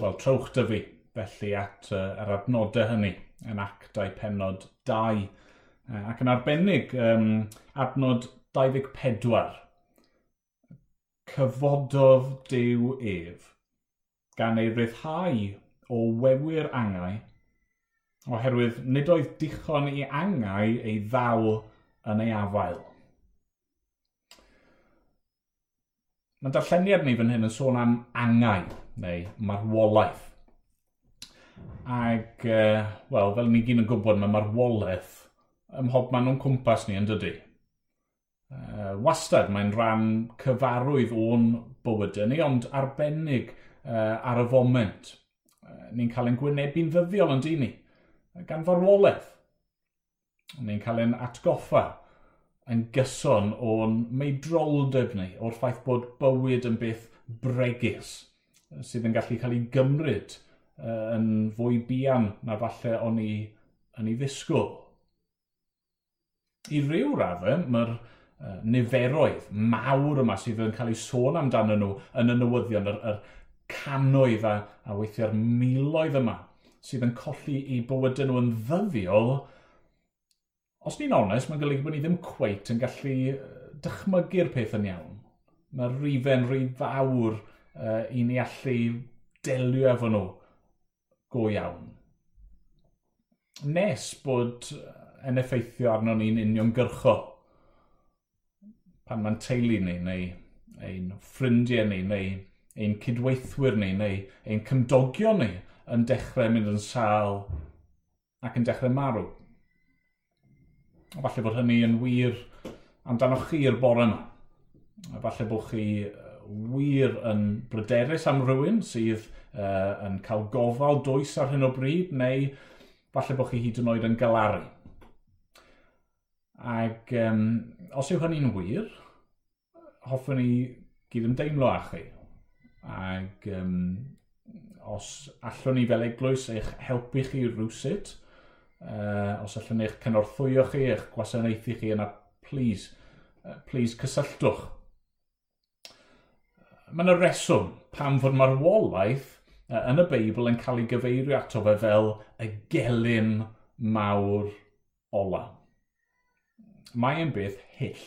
wel, trowch dy fi, felly at uh, yr adnodau hynny yn actau penod 2. Uh, ac yn arbennig, um, adnod 24. Cyfododd Dyw ef gan ei ryddhau o wewyr angau oherwydd nid oedd dichon i angau ei ddawl yn ei afael. Mae darlleniad ni fan hyn yn sôn am angau, neu marwolaeth. Ac, uh, e, wel, fel ni gyn yn gwybod, mae marwolaeth ym mhob man o'n cwmpas ni yn dydy. Uh, e, wastad, mae'n rhan cyfarwydd o'n bywydau ni, ond arbennig uh, ar y foment. Uh, ni'n cael ein gwynebu'n ddyddiol yn dyn ni, gan farwolaeth. Ni'n cael ein atgoffa yn gyson o'n meidroldeb ni, o'r ffaith bod bywyd yn beth bregus sydd yn gallu cael ei gymryd uh, yn fwy bian na falle o'n i yn ei ddisgwyl. I ryw raddau, mae'r uh, niferoedd mawr yma sydd yn cael ei sôn amdano nhw yn y newyddion, yr, yr canoedd a, a weithiau'r miloedd yma sydd yn colli i bywydau nhw yn ddyddiol, os ni'n onest, mae'n golygu bod ni ddim cweit yn gallu dychmygu'r peth yn iawn. Mae'r rifen rhy fawr uh, i ni allu delio efo nhw go iawn. Nes bod yn effeithio arno ni'n uniongyrchol pan mae'n teulu ni, neu ein ffrindiau ni, neu ein cydweithwyr ni, neu ein cymdogion ni yn dechrau mynd yn sal ac yn dechrau marw. Falle bod hynny yn wir amdano chi'r bore yma. Falle bod chi wir yn bryderus am rhywun sydd uh, yn cael gofal dwys ar hyn o bryd, neu falle bod chi hyd yn oed yn galaru. Ac um, os yw hynny'n wir, hoffwn ni gyd ymdeimlo â chi. Ac um, os allwn ni fel eglwys eich helpu chi rhywsut, uh, os allwn eich cynorthwyo chi, eich gwasanaethu chi yna, please, uh, please cysylltwch mae yna reswm pam fod marwolaeth uh, yn y Beibl yn cael ei gyfeirio ato fe fel y gelyn mawr ola. Mae e'n beth hyll.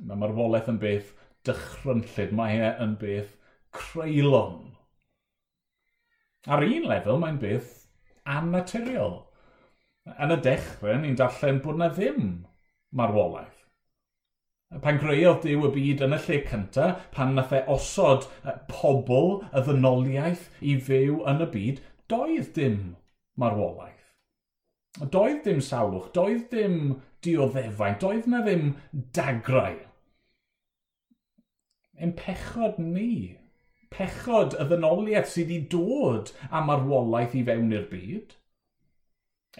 Mae marwolaeth yn beth dychrynllid, mae e'n beth creulon. Ar un lefel, mae'n beth annaturiol. Yn y dechrau, ni'n darllen bod na ddim marwolaeth pan greodd Dyw y byd yn y lle cyntaf, pan nath e osod e, pobl y ddynoliaeth i fyw yn y byd, doedd dim marwolaeth. Doedd dim salwch, doedd dim dioddefaint, doedd na ddim dagrau. Yn pechod ni, pechod y ddynoliaeth sydd wedi dod am marwolaeth i fewn i'r byd –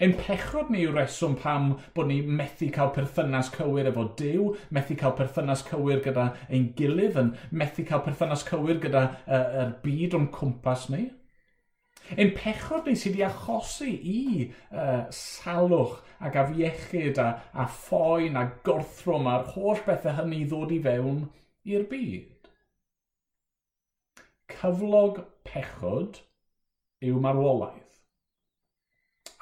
Ein pechrod ni yw reswm pam bod ni methu cael perthynas cywir efo Dyw, methu cael perthynas cywir gyda ein gilydd, yn methu cael perthynas cywir gyda uh, er byd o'n cwmpas ni. Ein pechod ni sydd wedi achosi i uh, salwch ac afiechyd a, a ffoen a gorthrwm a'r holl bethau hynny ddod i fewn i'r byd. Cyflog pechod yw marwolaeth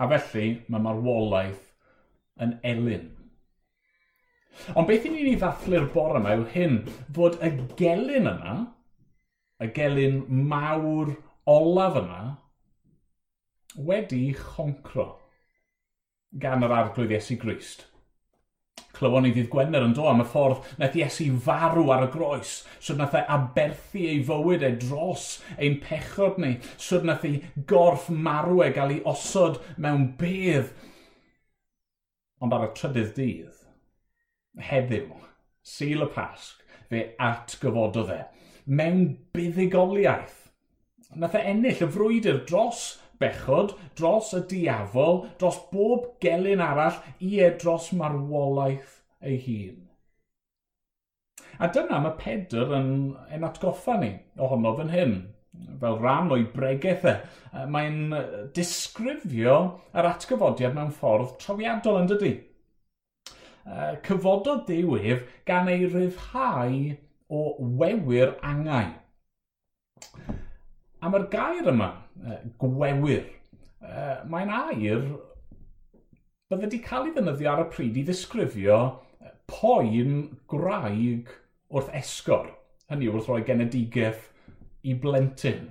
a felly mae marwolaeth yn elyn. Ond beth i ni'n ei ddathlu'r bore yma yw hyn, fod y gelyn yna, y gelyn mawr olaf yma, wedi choncro gan yr arglwydd Iesu Grist clywon ni ddydd Gwener yn do, am y ffordd naeth Iesu farw ar y groes, sydd nath ei aberthu ei fywyd e dros ein pechod ni, sydd nath ei gorff marw e gael ei osod mewn bedd. Ond ar y trydydd dydd, heddiw, sil y pasg, fe atgyfododd e, mewn buddigoliaeth. Nath e ennill y frwydr dros bechod, dros y diafol, dros bob gelyn arall i e dros marwolaeth ei hun. A dyna mae Pedr yn, yn atgoffa ni ohono fan hyn. Fel rhan o'i bregaeth e, mae'n disgrifio yr atgyfodiad mewn ffordd trawiadol yn dydy. Cyfododd Dyw ef gan ei ryddhau o wewyr angau. A mae'r gair yma, gwewyr, mae'n air bydde wedi cael ei ddefnyddio ar y pryd i ddisgrifio poen graig wrth esgor. Hynny wrth roi genedigaeth i blentyn.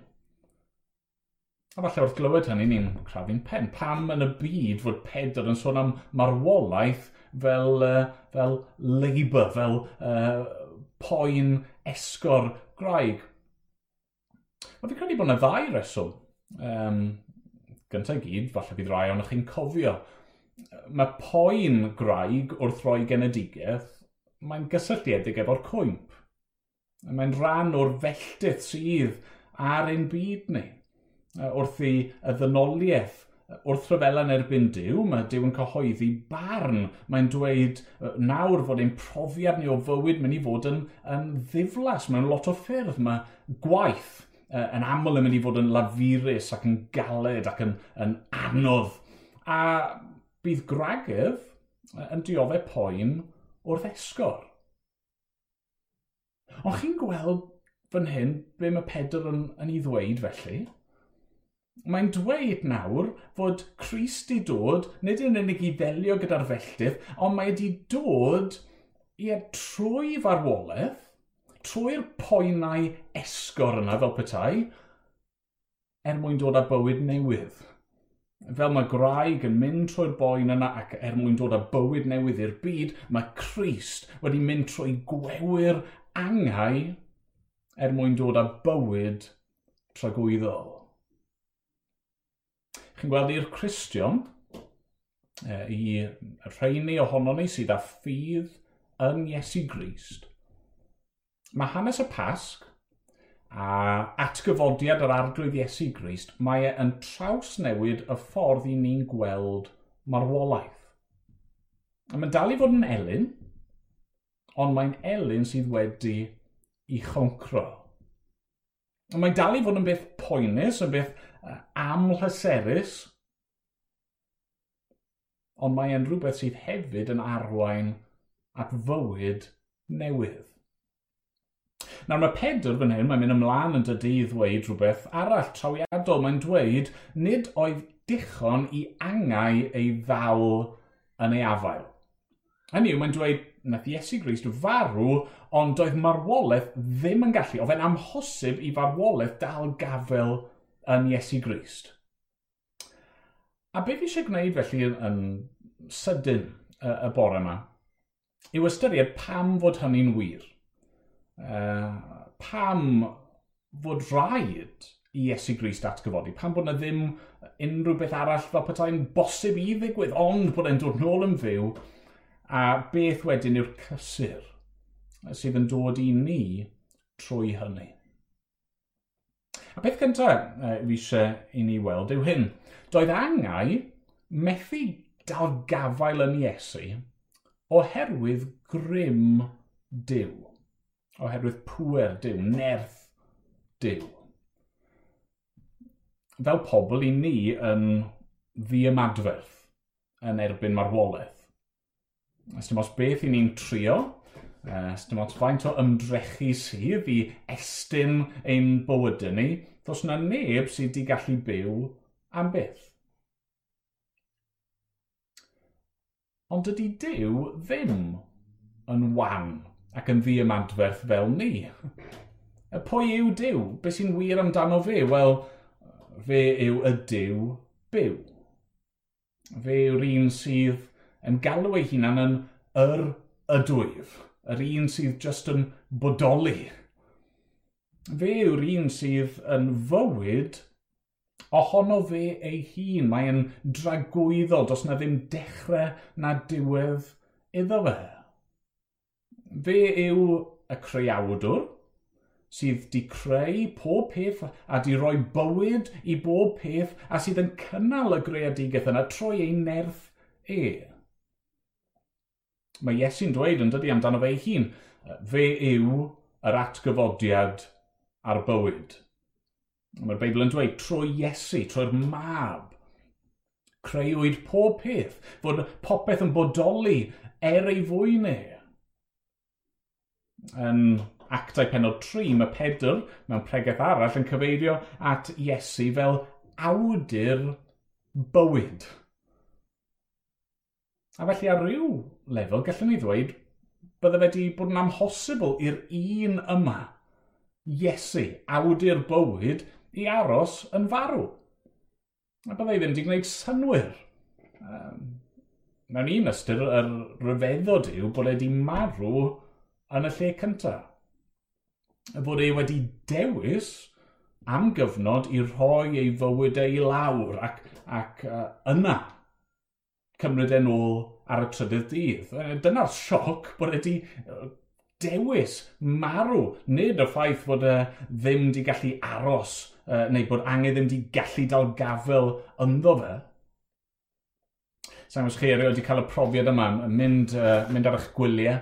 A falle wrth glywed hynny ni'n crafu'n pen. Pam yn y byd fod Pedr yn sôn am marwolaeth fel, uh, fel labour, fel uh, poen esgor graig? Ond fi'n credu bod yna ddau reswm. Um, gyntaf i gyd, falle bydd rai ond chi'n cofio, mae poen graig wrth roi genedigaeth, mae'n gysylltiedig efo'r cwymp. Mae'n rhan o'r felltydd sydd ar ein byd ni. Wrth i y ddynoliaeth wrth rhyfel yn erbyn Dyw, mae Dyw yn cyhoeddi barn. Mae'n dweud nawr fod ein profiad ni o fywyd mynd i fod yn, yn ddiflas mewn lot o ffyrdd. Mae gwaith, uh, yn aml yn mynd i fod yn lafurus ac yn galed ac yn, yn anodd. A bydd Gragedd yn dioddau poen wrth esgor. Ond chi'n gweld fan hyn be mae Pedr yn, yn ei ddweud felly? Mae'n dweud nawr fod Christ i dod, nid yn unig i ddelio gyda'r felltydd, ond mae wedi dod i e trwy farwolaeth trwy'r poenau esgor yna fel petai, er mwyn dod â bywyd newydd. Fel mae graig yn mynd trwy'r boen yna ac er mwyn dod â bywyd newydd i'r byd, mae Christ wedi mynd trwy gwewyr angau er mwyn dod â bywyd tragwyddol. Chi'n gweld i'r Cristion, e, i rheini ohono ni sydd â ffydd yn Iesu Grist, mae hanes y pasg a atgyfodiad yr arglwydd Iesu Grist, mae e yn traws newid y ffordd i ni'n gweld marwolaeth. A mae'n dal i fod yn elyn, ond mae'n elyn sydd wedi i choncro. A mae'n dal i fod yn beth poenus, yn beth amlhyserus, ond mae e'n rhywbeth sydd hefyd yn arwain at fywyd newydd. Nawr mae Pedr fan hyn, mae'n mynd ymlaen yn dydy i ddweud rhywbeth arall trawiadol. Mae'n dweud, nid oedd dichon i angau ei ddal yn ei afael. Hynny yw, mae'n dweud, nath Iesu Grist farw, ond doedd marwolaeth ddim yn gallu. Oedd e'n amhosib i farwolaeth dal gafel yn Iesu Grist. A beth fi eisiau gwneud felly yn, yn sydyn y, y bore yma, yw ystyried pam fod hynny'n wir uh, pam fod rhaid i Iesu Grist atgyfodi? Pam bod yna ddim unrhyw beth arall fel petai'n bosib i ddigwydd, ond bod e'n dod nôl yn fyw, a beth wedyn yw'r cysur sydd yn dod i ni trwy hynny. A beth gyntaf uh, fi eisiau i ni weld yw hyn. Doedd angau methu dal gafael yn Iesu oherwydd grym Dyw oherwydd pwer Dyw, nerth Dyw. Fel pobl i ni yn ddiamadferth yn erbyn marwolaeth. Ys dim os beth i ni'n trio, e, ys dim os faint o ymdrechu sydd i estyn ein bywydau ni, dos yna neb sydd wedi gallu byw am byth. Ond dydy Dyw ddim yn wan ac yn ddi ymadferth fel ni. Y pwy yw Dyw? Be sy'n wir amdano fe? Wel, fe yw y Dyw byw. Fe yw'r un sydd yn galw ei hunan yn yr ydwyf, yr un sydd just yn bodoli. Fe yw'r un sydd yn fywyd ohono fe ei hun. Mae'n dragwyddo, dos na ddim dechrau na diwedd iddo fe fe yw y creawdwr sydd di creu pob peth a di roi bywyd i bob peth a sydd yn cynnal y greadigaeth yna trwy ei nerth e. Mae Iesu'n dweud yn dydi amdano fe ei hun, fe yw yr atgyfodiad a'r bywyd. Mae'r Beibl yn dweud trwy Iesu, trwy'r mab, creuwyd pob peth, fod popeth yn bodoli er ei fwy neu um, actau penod 3, mae Pedr mewn pregaeth arall yn cyfeirio at Iesu fel awdur bywyd. A felly ar ryw lefel gallwn ni ddweud bydde wedi bod yn amhosibl i'r un yma, Iesu, awdur bywyd, i aros yn farw. A byddai ddim wedi gwneud synwyr. Um, mewn un ystyr, yr ryfeddod yw bod wedi marw yn y lle cyntaf. Y bod e wedi dewis am gyfnod i rhoi ei fywydau e i lawr ac, ac uh, yna cymryd e'n ôl ar y trydydd dydd. Dyna'r sioc bod wedi dewis marw, nid y ffaith bod e ddim wedi gallu aros uh, neu bod angen ddim wedi gallu dal gafel ynddo fe. Sa'n gwrs chi erioed wedi cael y profiad yma, mynd, uh, mynd ar eich gwyliau,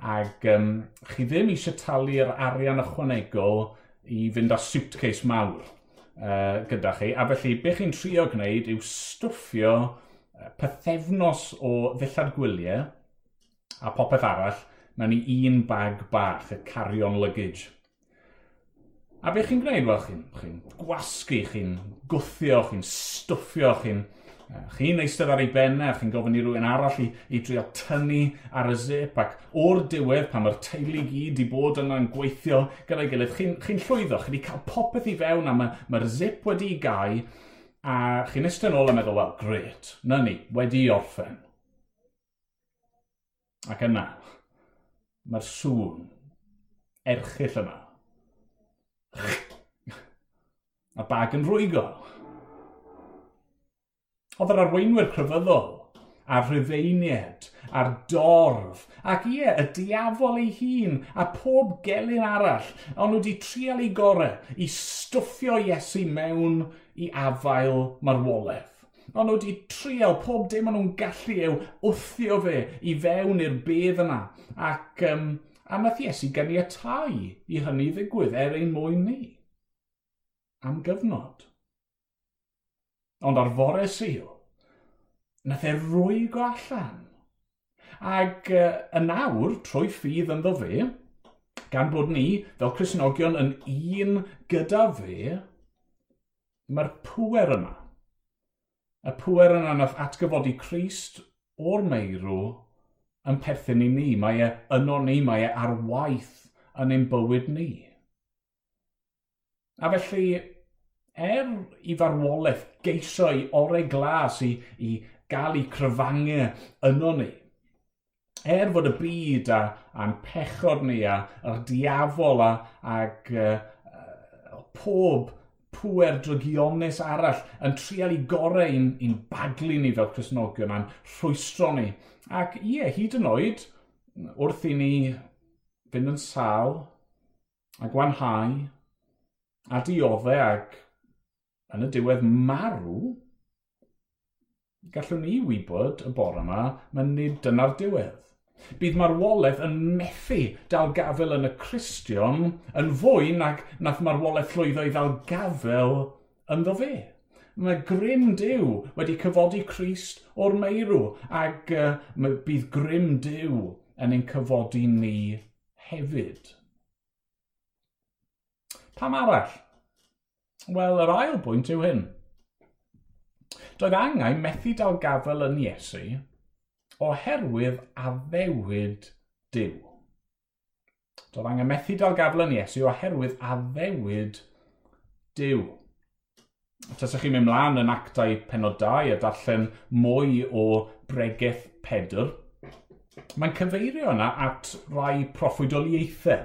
Ac um, chi ddim eisiau talu'r arian ychwanegol i fynd â suitcase mawr uh, gyda chi. A felly, be chi'n trio gwneud yw stwffio pethefnos o ddillad gwyliau a popeth arall mewn i un bag bach, y carry-on luggage. A be chi'n gwneud? Wel, chi'n chi gwasgu, chi'n gwthio, chi'n stwffio, chi'n Chi'n eistedd ar ei bennau, e, chi'n gofyn i rhywun arall i, i drio tynnu ar y zip, ac o'r diwedd pan mae'r teulu gyd i bod yna'n gweithio gyda'i gilydd, chi'n chi, chi llwyddo, chi wedi cael popeth i fewn a mae'r mae zip wedi ei gau, a chi'n eistedd ôl a meddwl, wel, gret, na ni, wedi orffen. Ac yna, mae'r sŵn erchill yma. A bag yn rwygo. Oedd yr arweinwyr crefyddol a'r rhyfeiniad, a'r dorf, ac ie, y diafol ei hun, a pob gelyn arall, ond nhw wedi trial ei gore i stwffio Iesu mewn i afael marwolaeth. Ond nhw wedi trial pob dim ond nhw'n gallu yw wthio fe i fewn i'r bedd yna, ac um, a nath Iesu ganiatau i hynny ddigwydd er ein mwyn ni. Am gyfnod. Ond ar fore syl, nath e rwygo allan. Ac uh, y nawr, trwy ffydd ynddo fe, gan bod ni, fel Cresnogion, yn un gyda fe, mae'r pwer yma, y pwer yna nath atgyfodi Christ o'r meirw yn perthyn i ni. Mae e yno ni, mae e ar waith yn ein bywyd ni. A felly, er i farwolaeth geisio i orau glas i, i gael ei cryfangu yno ni, er fod y byd a, a'n pechod ni a, a'r diafol a, ag uh, pob pwer drygionus arall yn trial i gorau i'n, in baglu ni fel Cresnogion a'n rhwystro ni. Ac ie, hyd yn oed, wrth i ni fynd yn sal a gwanhau a dioddau ac yn y diwedd marw, gallwn ni wybod y bore yma, mae nid dyna'r diwedd. Bydd marwolaeth yn methu dalgafel yn y Cristion yn fwy nag nath marwolaeth llwyddo i ddalgafel ynddo fe. Mae grym dew wedi cyfodi Crist o'r meirw ac uh, bydd grym dew yn ein cyfodi ni hefyd. Pam arall? Wel, yr ail bwynt yw hyn. Doedd angen methu dal gafel yn Iesu oherwydd addewid Dyw. Doedd angen methu dal gafel yn Iesu oherwydd addewid Dyw. Tasach chi'n mynd mlaen yn actau penod 2 a darllen mwy o bregaeth Pedr, mae'n cyfeirio yna at rai proffwydoliaethau,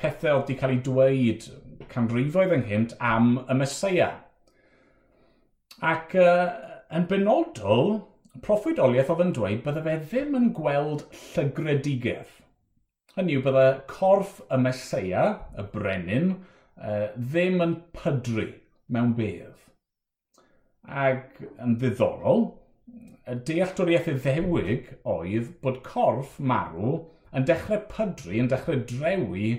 pethau oedd wedi cael ei dweud canrifoedd ynghynt am y Mesoea. Ac uh, yn benodol, proffwydoliaeth oedd yn dweud bydde fe ddim yn gweld llygredigaeth. Hynny yw bydde corff y Mesoea, y brenin, uh, ddim yn pydru mewn bedd. Ac yn ddiddorol, y dealltwriaeth iddewig oedd bod corff marw yn dechrau pydru, yn dechrau drewi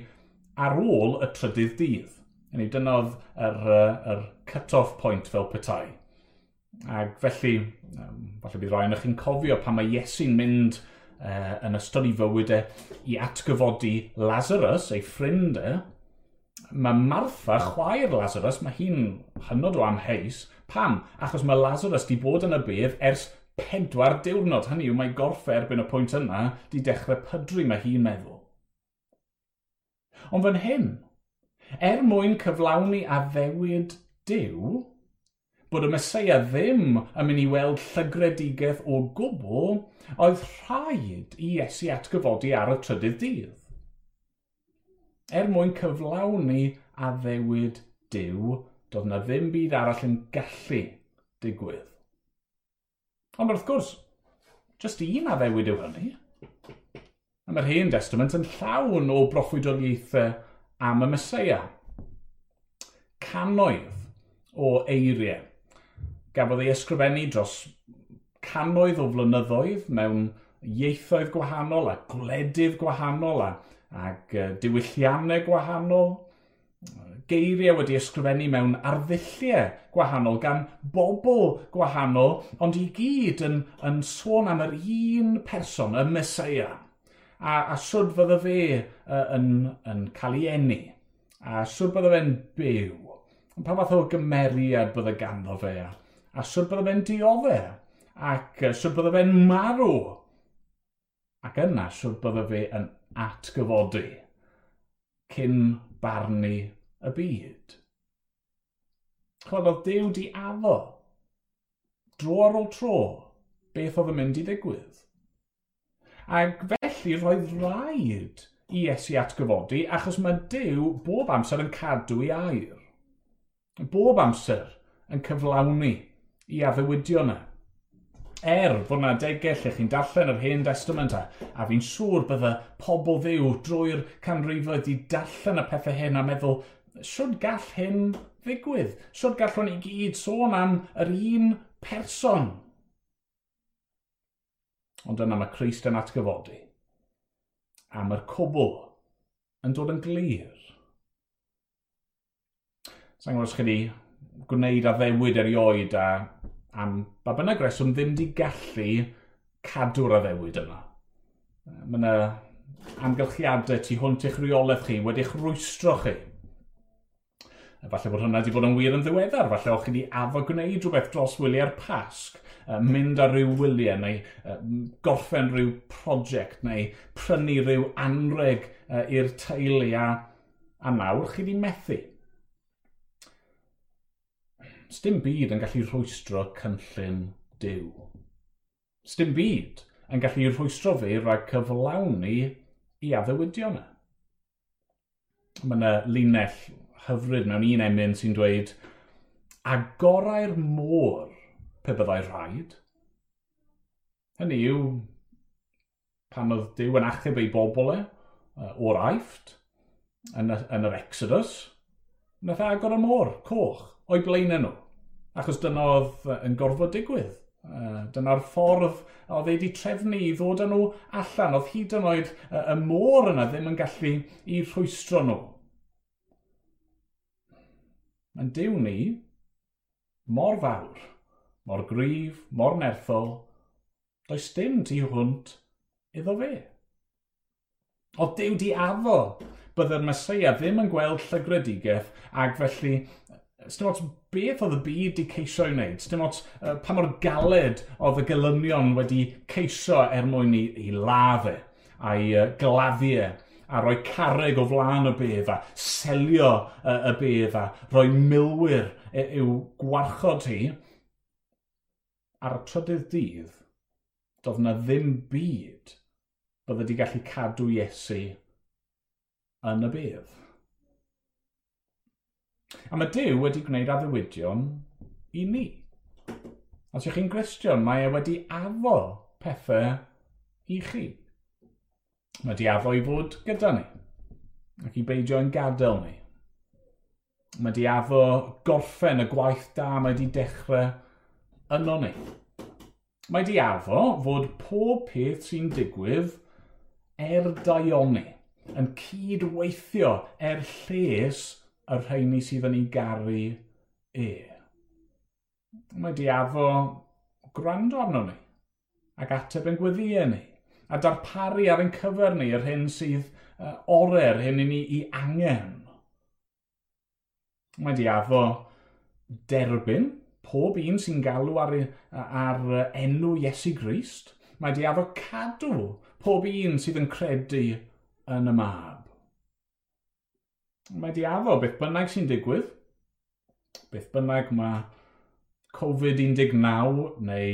ar ôl y trydydd dydd. Yn ei dynodd yr, yr cut-off point fel petai. Ac felly, um, falle bydd rhaid chi'n cofio pan mae Iesu'n mynd uh, yn ystod ei fywydau e i atgyfodi Lazarus, ei ffrindau, e. mae Martha, chwaer Lazarus, mae hi'n hynod o amheus. Pam? Achos mae Lazarus di bod yn y bydd ers pedwar diwrnod. Hynny yw, mae gorffa e erbyn y pwynt yna di dechrau pydru mae hi'n meddwl. Ond fan hyn, er mwyn cyflawni a addewid Dyw, bod y Mesoea ddim yn mynd i weld llygredigaeth o gwbl, oedd rhaid i Iesu atgyfodi ar y trydydd dydd. Er mwyn cyflawni a addewid Dyw, doedd na ddim byd arall yn gallu digwydd. Ond wrth gwrs, jyst un addewid yw hynny. A mae'r Hen Testament yn llawn o broffwydoliaethau am y Mesoea. Canoedd o eiriau. Gafodd ei ysgrifennu dros canoedd o flynyddoedd mewn ieithoedd gwahanol a gwledydd gwahanol a, ac diwylliannau gwahanol. Geiriau wedi ysgrifennu mewn arddulliau gwahanol gan bobl gwahanol, ond i gyd yn, yn sôn am yr un person, y Mesoea a, a sŵd fydde fe uh, yn, yn cael ei enni, a sŵd bydde fe'n byw, pa fath o gymeriad bydde ganddo fe, a sŵd bydde fe'n diodde, ac uh, sŵd bydde fe'n marw, ac yna sŵd bydde fe yn atgyfodi cyn barnu y byd. Chwad oedd Dyw di addo, dro ar ôl tro, beth oedd yn mynd i ddigwydd. Ac fe felly roedd rhaid i Iesu atgyfodi achos mae Dyw bob amser yn cadw i air. Bob amser yn cyflawni i addewidio yna. E. Er fod yna degell lle chi'n darllen yr hen testament a, a fi'n siŵr bydde pobl ddiw drwy'r canrifoedd i darllen y pethau hyn a meddwl, siwr gall hyn ddigwydd? Siwr gall hwn i gyd sôn am yr un person? Ond yna mae Christ yn atgyfodi am yr cwbl yn dod yn glir. Sa'n gwybod os chi wedi gwneud a ddewyd erioed a am ba bynnag reswm ddim wedi gallu cadw'r addewid yma. Mae yna amgylchiadau tu hwnt eich reolaeth chi, wedi'ch rwystro chi Falle bod hwnna wedi bod yn wir yn ddiweddar, falle o'ch chi wedi afo gwneud rhywbeth dros wyliau'r pasg, mynd ar ryw wyliau neu gorffen rhyw prosiect neu prynu rhyw anreg i'r teulu a, a nawr chi wedi methu. Sdim byd yn gallu rhwystro cynllun diw. Sdim byd yn gallu rhwystro fi rhag cyflawni i addewidio yna. E. Mae yna linell hyfryd mewn un emyn sy'n dweud agorau'r môr pe byddai rhaid. Hynny yw pan oedd Dyw yn achub ei bobl e, o'r aifft, yn, y, yn yr Exodus, nath e agor y môr, coch, o'i blaenau nhw. Achos dyna oedd yn gorfod digwydd. Dyna'r ffordd oedd ei wedi trefnu i ddod â nhw allan. Oedd hyd yn oed y môr yna ddim yn gallu i rhwystro nhw. Mae'n diw ni mor fawr, mor gryf, mor nerthol, does dim tu hwnt iddo fe. O diw di addo byddai'r Mesoea ddim yn gweld llygredigeth ac felly Dim ots beth oedd y byd wedi ceisio ei wneud, dim ots uh, pa mor galed oedd y gelynion wedi ceisio er mwyn i, i ladd e a'i uh, gladdiau a rhoi carreg o flaen y bedd a selio y bedd a rhoi milwyr i'w gwarchod hi. Ar y trydydd dydd, doedd na ddim byd bydde wedi gallu cadw Iesu yn y bedd. A mae Dyw wedi gwneud addewidion i ni. Os ydych chi'n gwestiwn, mae e wedi afo pethau i chi mae diafo i fod gyda ni ac i beidio yn gadael ni. Mae diafo gorffen y gwaith da mae wedi dechrau yno ni. Mae diafo fod pob peth sy'n digwydd er daioni, yn cydweithio er lles y rheini sydd yn ei garu e. Mae diafo gwrando arno ni ac ateb yn gweddiau ni a darparu ar ein cyfer ni yr hyn sydd uh, orer, hyn i ni i angen. Mae di addo derbyn pob un sy'n galw ar, ar enw Iesu Grist. Mae di addo cadw pob un sydd yn credu yn y mab. Mae di addo beth bynnag sy'n digwydd. Beth bynnag mae Covid-19 neu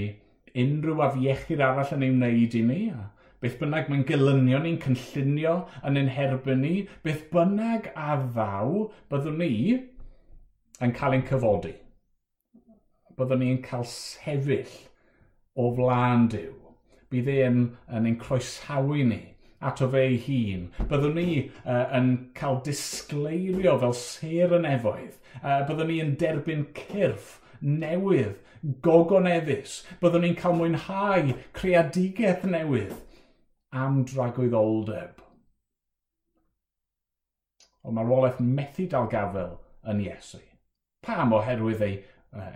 unrhyw afiechyd arall yn ei wneud i ni, a beth bynnag mae'n gylunio ni'n cynllunio yn ein herbyn ni, beth bynnag a ddaw byddwn ni yn cael ein cyfodi. Byddwn ni'n cael sefyll o flaen Dyw. Bydd e'n yn ein croesawu ni ato fe ei hun. Byddwn ni uh, yn cael disgleirio fel ser yn efoedd. Uh, byddwn ni yn derbyn cyrff newydd, gogoneddus. Byddwn ni'n cael mwynhau creadigaeth newydd am dragwyddoldeb. Ond mae'r wolaeth methu dal gafel yn Iesu. Pam oherwydd ei,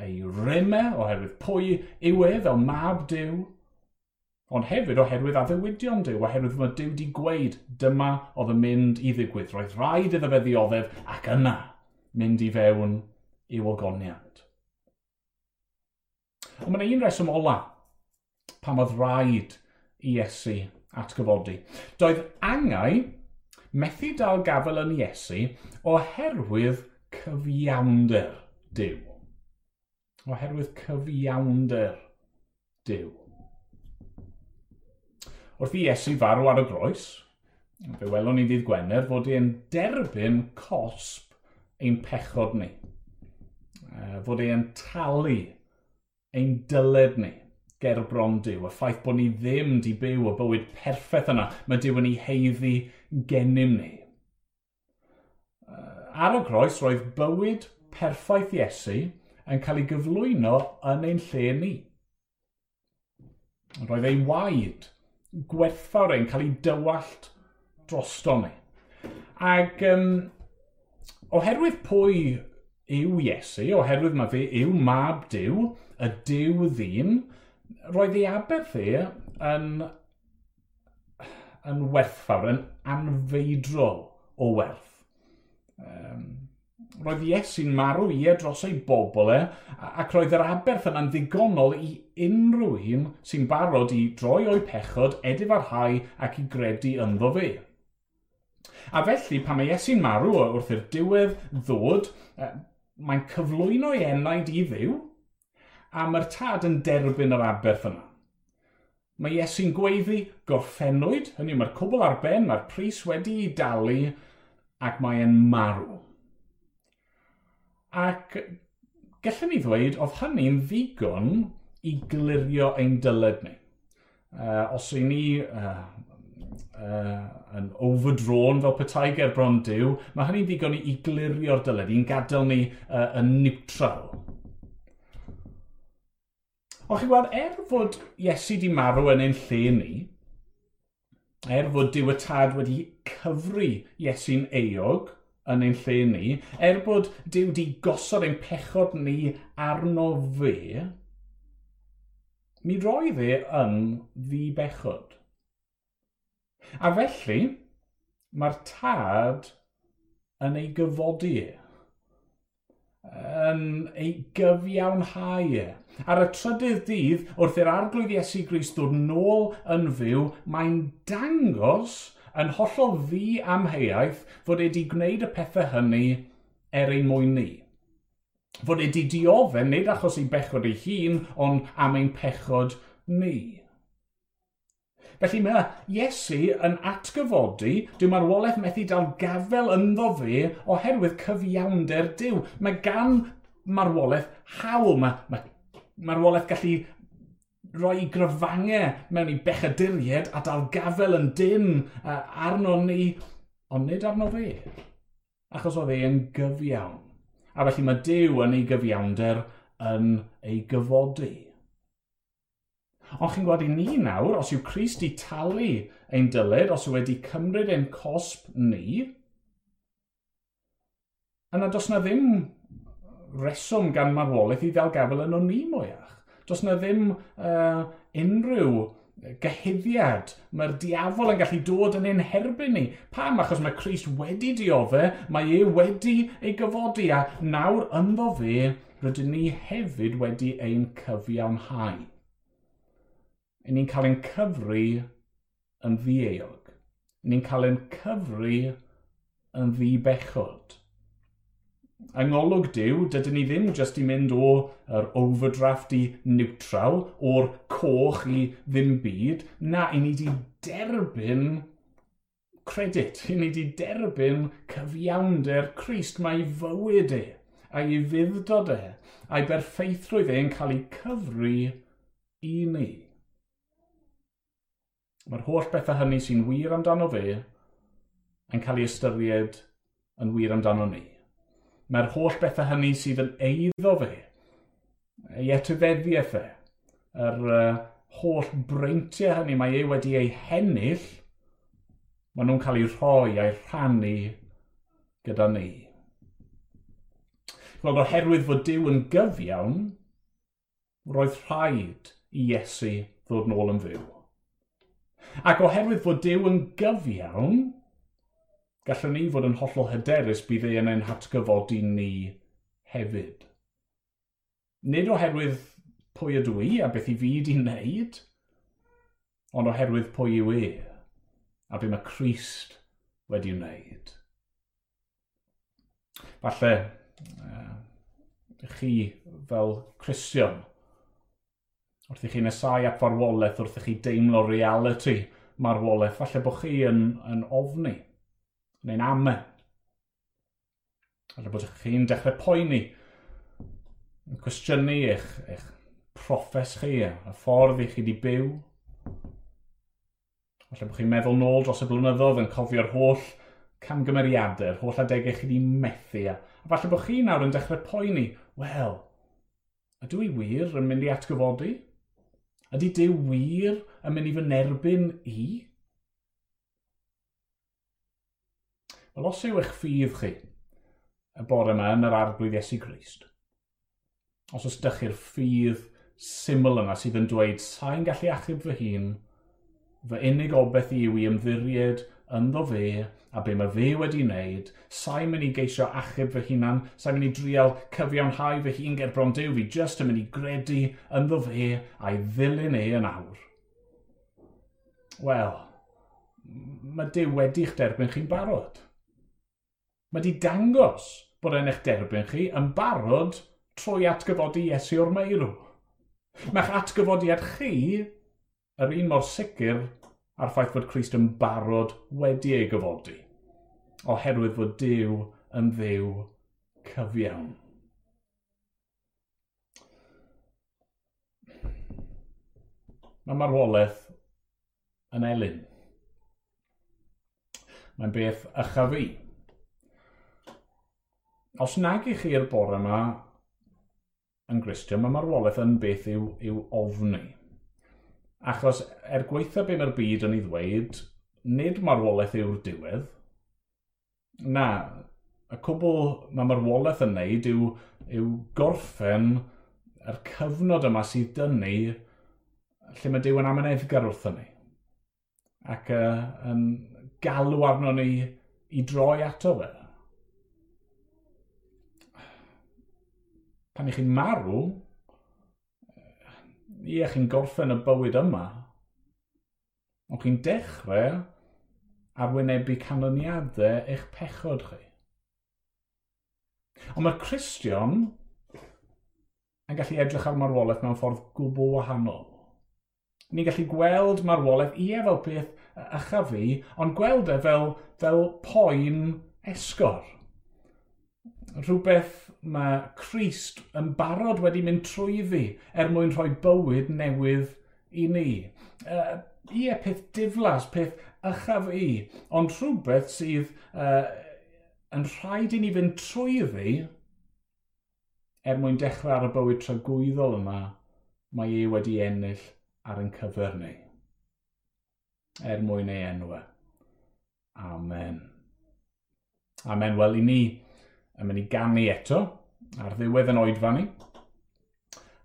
ei rymau, oherwydd pwy yw e fel mab Dyw, ond hefyd oherwydd addewidion Dyw, oherwydd mae Dyw wedi gweud dyma oedd yn mynd i ddigwydd, roedd rhaid iddo fe ddioddef ac yna mynd i fewn i'w ogoniad. Ond mae yna un reswm ola pam oedd rhaid i Iesu atgyfodi. Doedd angau methu dal gafel yn Iesu oherwydd cyfiawnder Dyw. Oherwydd cyfiawnder Dyw. Wrth i Iesu farw ar y groes, fe welwn ni ddydd Gwener fod e'n derbyn cosb ein pechod ni. Fod e'n talu ein dyled ni ger bron Dyw, y ffaith bod ni ddim di byw y bywyd perffaith yna, mae Dyw yn ei heiddi gennym ni. Ar y groes roedd bywyd perffaith Iesu yn cael ei gyflwyno yn ein lle ni. Roedd ei waed, gwerthfawr ein cael ei dywallt drosto ni. Ac um, oherwydd pwy yw Iesu, oherwydd mae fe yw mab Dyw, y Dyw ddyn, roedd ei Aberthe yn, yn werthfawr, yn anfeidrol o werth. Um, roedd Iesu'n marw i e dros ei bobl e, ac roedd yr aberth yna'n ddigonol i unrhyw un sy'n barod i droi o'i pechod, edif ar hau ac i gredu ynddo fe. A felly, pan mae Iesu'n marw wrth i'r diwedd ddod, e, mae'n cyflwyno ei enaid i ddiw, a mae'r tad yn derbyn yr aberth yna. Mae Iesu'n gweiddi gorffenwyd, hynny mae'r cwbl ar ben, mae'r pris wedi ei dalu ac mae marw. Ac gallwn ni ddweud, oedd hynny'n ddigon i glirio ein dyled ni. Uh, os y'n ni uh, uh, yn overdrawn fel petai ger bron diw, mae hynny'n ddigon i glirio'r dyled, i'n gadael ni uh, yn neutral. O'ch chi gweld, er fod Iesu di marw yn ein lle ni, er fod diw y tad wedi cyfru Iesu'n eog yn ein lle ni, er bod diw di gosod ein pechod ni arno fe, mi roi fe yn ddi bechod. A felly, mae'r tad yn ei gyfodi e, yn ei gyfiawnhau e, Ar y trydydd dydd, wrth i'r arglwydd Iesu Gris dod nôl yn fyw, mae'n dangos yn hollol ddi amheuaeth fod e wedi gwneud y pethau hynny er ein mwyn ni. Fod e wedi diofen, nid achos ei bechod ei hun, ond am ein pechod ni. Felly mae Iesu yn atgyfodi, dyw marwolaeth methu dal gafel ynddo fe oherwydd cyfiawnder Dyw. Mae gan marwolaeth hawl, mae, mae marwolaeth gallu rhoi gryfangau mewn i bechaduried a dal gafel yn dim uh, arno ni, ond nid arno fe, achos oedd e yn gyfiawn. A felly mae Dyw yn ei gyfiawnder yn ei gyfodi. Ond chi'n gweld i ni nawr, os yw Christ i talu ein dylid, os yw wedi cymryd ein cosb ni, yna does na ddim reswm gan marwolaeth i ddal gafel yn o'n ni mwyach. Does na ddim uh, unrhyw gyhyddiad. Mae'r diafol yn gallu dod yn ein herbyn ni. Pam? Achos mae Christ wedi diodde, mae e wedi ei gyfodi a nawr ynddo fe rydyn ni hefyd wedi ein cyfiawnhau. Y ni'n cael ein cyfri yn ddieog. Y ni'n cael ein cyfri yn ddibechod yng ngolwg Dyw, dydyn ni ddim jyst i mynd o'r er overdraft i neutral, o'r coch i ddim byd, na, i ni wedi derbyn credit, i ni wedi derbyn cyfiawnder Christ mae fywyd e, a'i fuddod e, a'i berffeithrwydd e'n cael ei cyfru i ni. Mae'r holl bethau hynny sy'n wir amdano fe yn cael ei ystyried yn wir amdano ni. Mae'r holl bethau hynny sydd yn eiddo fe, ei etifeddiaeth e, yr uh, holl breintiau hynny mae ei wedi ei hennill, maen nhw'n cael eu rhoi a'i rhannu gyda ni. Gweld oherwydd fod Dyw yn gyfiawn, roedd rhaid i Iesu ddod nôl yn fyw. Ac oherwydd fod Dyw yn gyfiawn, gallwn ni fod yn hollol hyderus bydd ei yn ein hatgyfodi ni hefyd. Nid oherwydd pwy ydw i a beth i fi wedi wneud, ond oherwydd pwy yw e a be mae Christ wedi wneud. Falle, uh, chi fel Christian, wrth i chi nesau at farwolaeth, wrth i chi deimlo reality marwolaeth, falle bod chi yn, yn ofni neu'n am. Ar y bod chi'n dechrau poeni, yn cwestiynu eich, eich proffes chi, y ffordd i chi wedi byw. Falle bod chi'n meddwl nôl dros y blynyddoedd yn cofio'r holl camgymeriadau, yr holl adegau chi wedi methu. A, a falle bod chi nawr yn dechrau poeni, wel, ydw i wir yn mynd i atgyfodi? Ydy Dyw wir yn mynd i fy nerbyn i? Wel, os yw eich ffydd chi y bore yma yn yr arglwydd Iesu Grist, os oes dych chi'r ffydd syml yna sydd yn dweud sa'n gallu achub fy hun, fy unig obeth i yw i ymddiried ynddo fe a be mae fe wedi wneud, sa'n mynd i geisio achub fy hunan, sa'n mynd i drial cyfiawnhau fy hun ger bron dew, fi jyst yn mynd i gredu ynddo fe a'i ddilyn e yn awr. Wel, mae Dyw wedi'ch derbyn chi'n barod mae wedi dangos bod e'n eich derbyn chi yn barod trwy atgyfodi Iesu o'r meirw. Mae'ch atgyfodiad chi yr un mor sicr a'r ffaith fod Christ yn barod wedi ei gyfodi, oherwydd fod Dyw yn ddiw cyfiawn. Mae marwolaeth yn elyn. Mae'n beth ychaf fi os nag i chi'r bore yma yn Gristio, mae marwolaeth yn beth yw, yw ofni. Achos er gweithio be mae'r byd yn ei ddweud, nid marwolaeth yw'r diwedd. Na, y cwbl mae marwolaeth yn neud yw, yw gorffen yr cyfnod yma sydd dyn ni lle mae Dyw yn amyneddgar wrthyn ni. Ac uh, yn galw arno ni i droi ato fe. pan ych chi'n marw, ie, chi'n gorffen y bywyd yma, ond chi'n dechrau arwynebu canlyniadau eich pechod chi. Ond mae Cristion yn gallu edrych ar marwolaeth mewn ffordd gwbl wahanol. Ni'n gallu gweld marwolaeth ie fel peth achaf fi, ond gweld e fel, fel poen esgor. Rhywbeth mae Christ yn barod wedi mynd trwy fi er mwyn rhoi bywyd newydd i ni. Uh, ie, peth diflas, peth ychaf i, ond rhywbeth sydd uh, yn rhaid i ni fynd trwy er mwyn dechrau ar y bywyd tragwyddol yma mae ei wedi ennill ar ein cyfer ni. Er mwyn ei enwau. Amen. Amen. Wel, i ni yn mynd i ganu eto ar ddiwedd yn oedfa ni.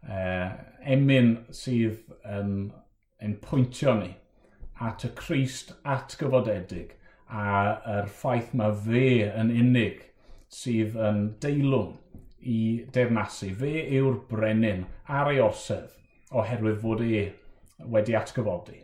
Uh, emyn sydd yn, yn pwyntio ni at y Christ atgyfodedig a yr ffaith mae fe yn unig sydd yn deilwng i defnasu. Fe yw'r brenin ar ei orsedd oherwydd fod e wedi atgyfodi.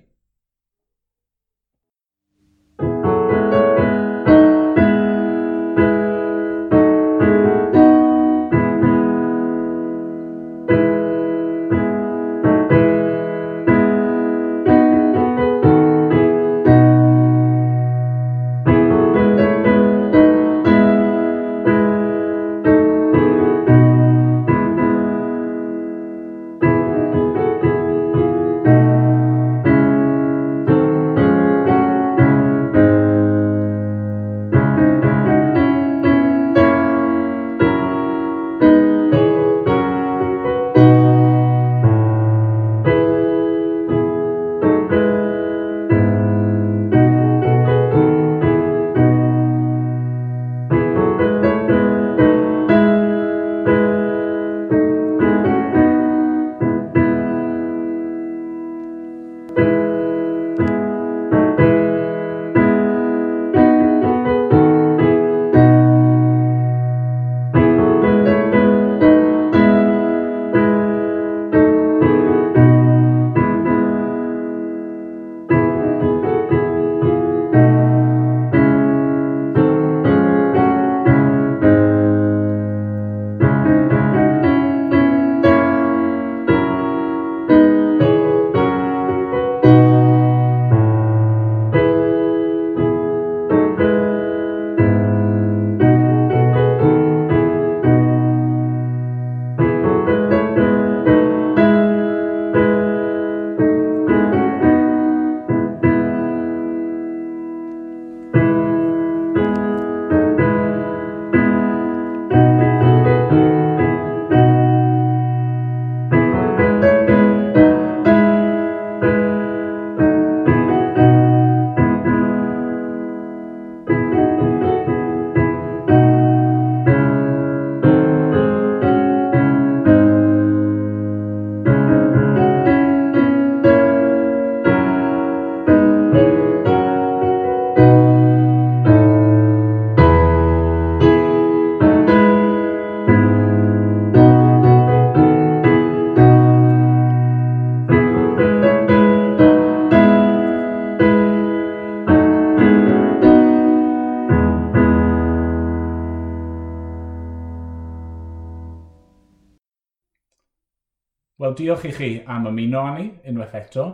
Wel, diolch i chi am ymuno â ni unwaith eto.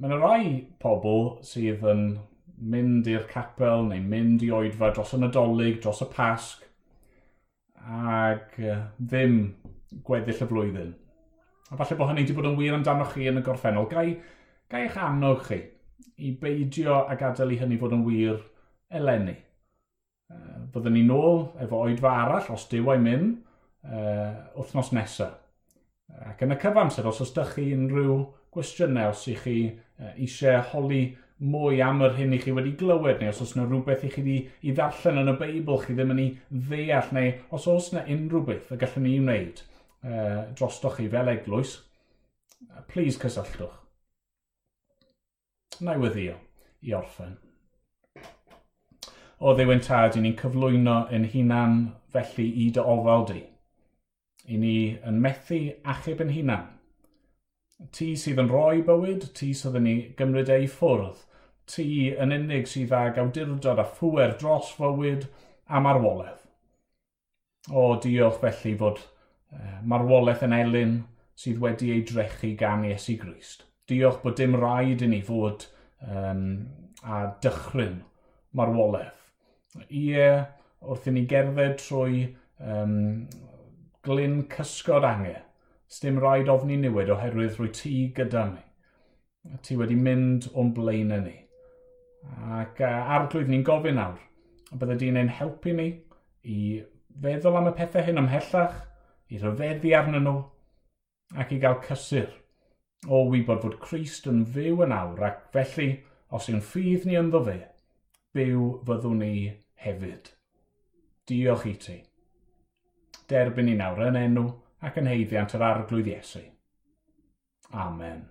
Mae yna rai pobl sydd yn mynd i'r capel neu mynd i oedfa dros y nadolig, dros y pasg, ac ddim gweddill y flwyddyn. A falle bod hynny wedi bod yn wir amdano chi yn y gorffennol. Gai, gai eich annog chi i beidio a gadael i hynny fod yn wir eleni. Byddwn ni nôl efo oedfa arall, os dyw ei mynd, uh, wythnos nesaf. Ac yn y cyfamser, os oes ydych chi unrhyw gwestiynau, os ydych chi eisiau holi mwy am yr hyn i chi wedi glywed, neu os oes yna rhywbeth i chi wedi i ddarllen yn y Beibl, chi ddim yn ei ddeall, neu os oes yna unrhyw beth y gallwn ni wneud uh, drostoch chi fel eglwys, please cysylltwch. Na i weddio i orffen. O ddewen tad, i ni'n cyflwyno yn hunan felly i dy ofal di i ni yn methu achub yn hunan. Ti sydd yn rhoi bywyd, ti sydd yn ei gymryd ei ffwrdd, ti yn unig sydd ag awdurdod a phwer dros fywyd a marwolaeth. O diolch felly fod e, marwolaeth yn elyn sydd wedi ei drechu gan Iesu Grist. Diolch bod dim rhaid i ni fod um, a dychryn marwolaeth. Ie, wrth i ni gerdded trwy um, glyn cysgod angen. Sdim rhaid ofni niwed oherwydd rwy ti gyda ni. Ti wedi mynd o'n blaen ni. Ac arglwydd ni'n gofyn nawr, a bydde di'n ein helpu ni i feddwl am y pethau hyn ymhellach, i rhyfeddu arnyn nhw, ac i gael cysur o wybod fod Christ yn fyw yn awr, ac felly, os yw'n ffydd ni ynddo fe, byw fyddwn ni hefyd. Diolch i ti derbyn i nawr yn enw ac yn heiddiant yr arglwydd Iesu. Amen.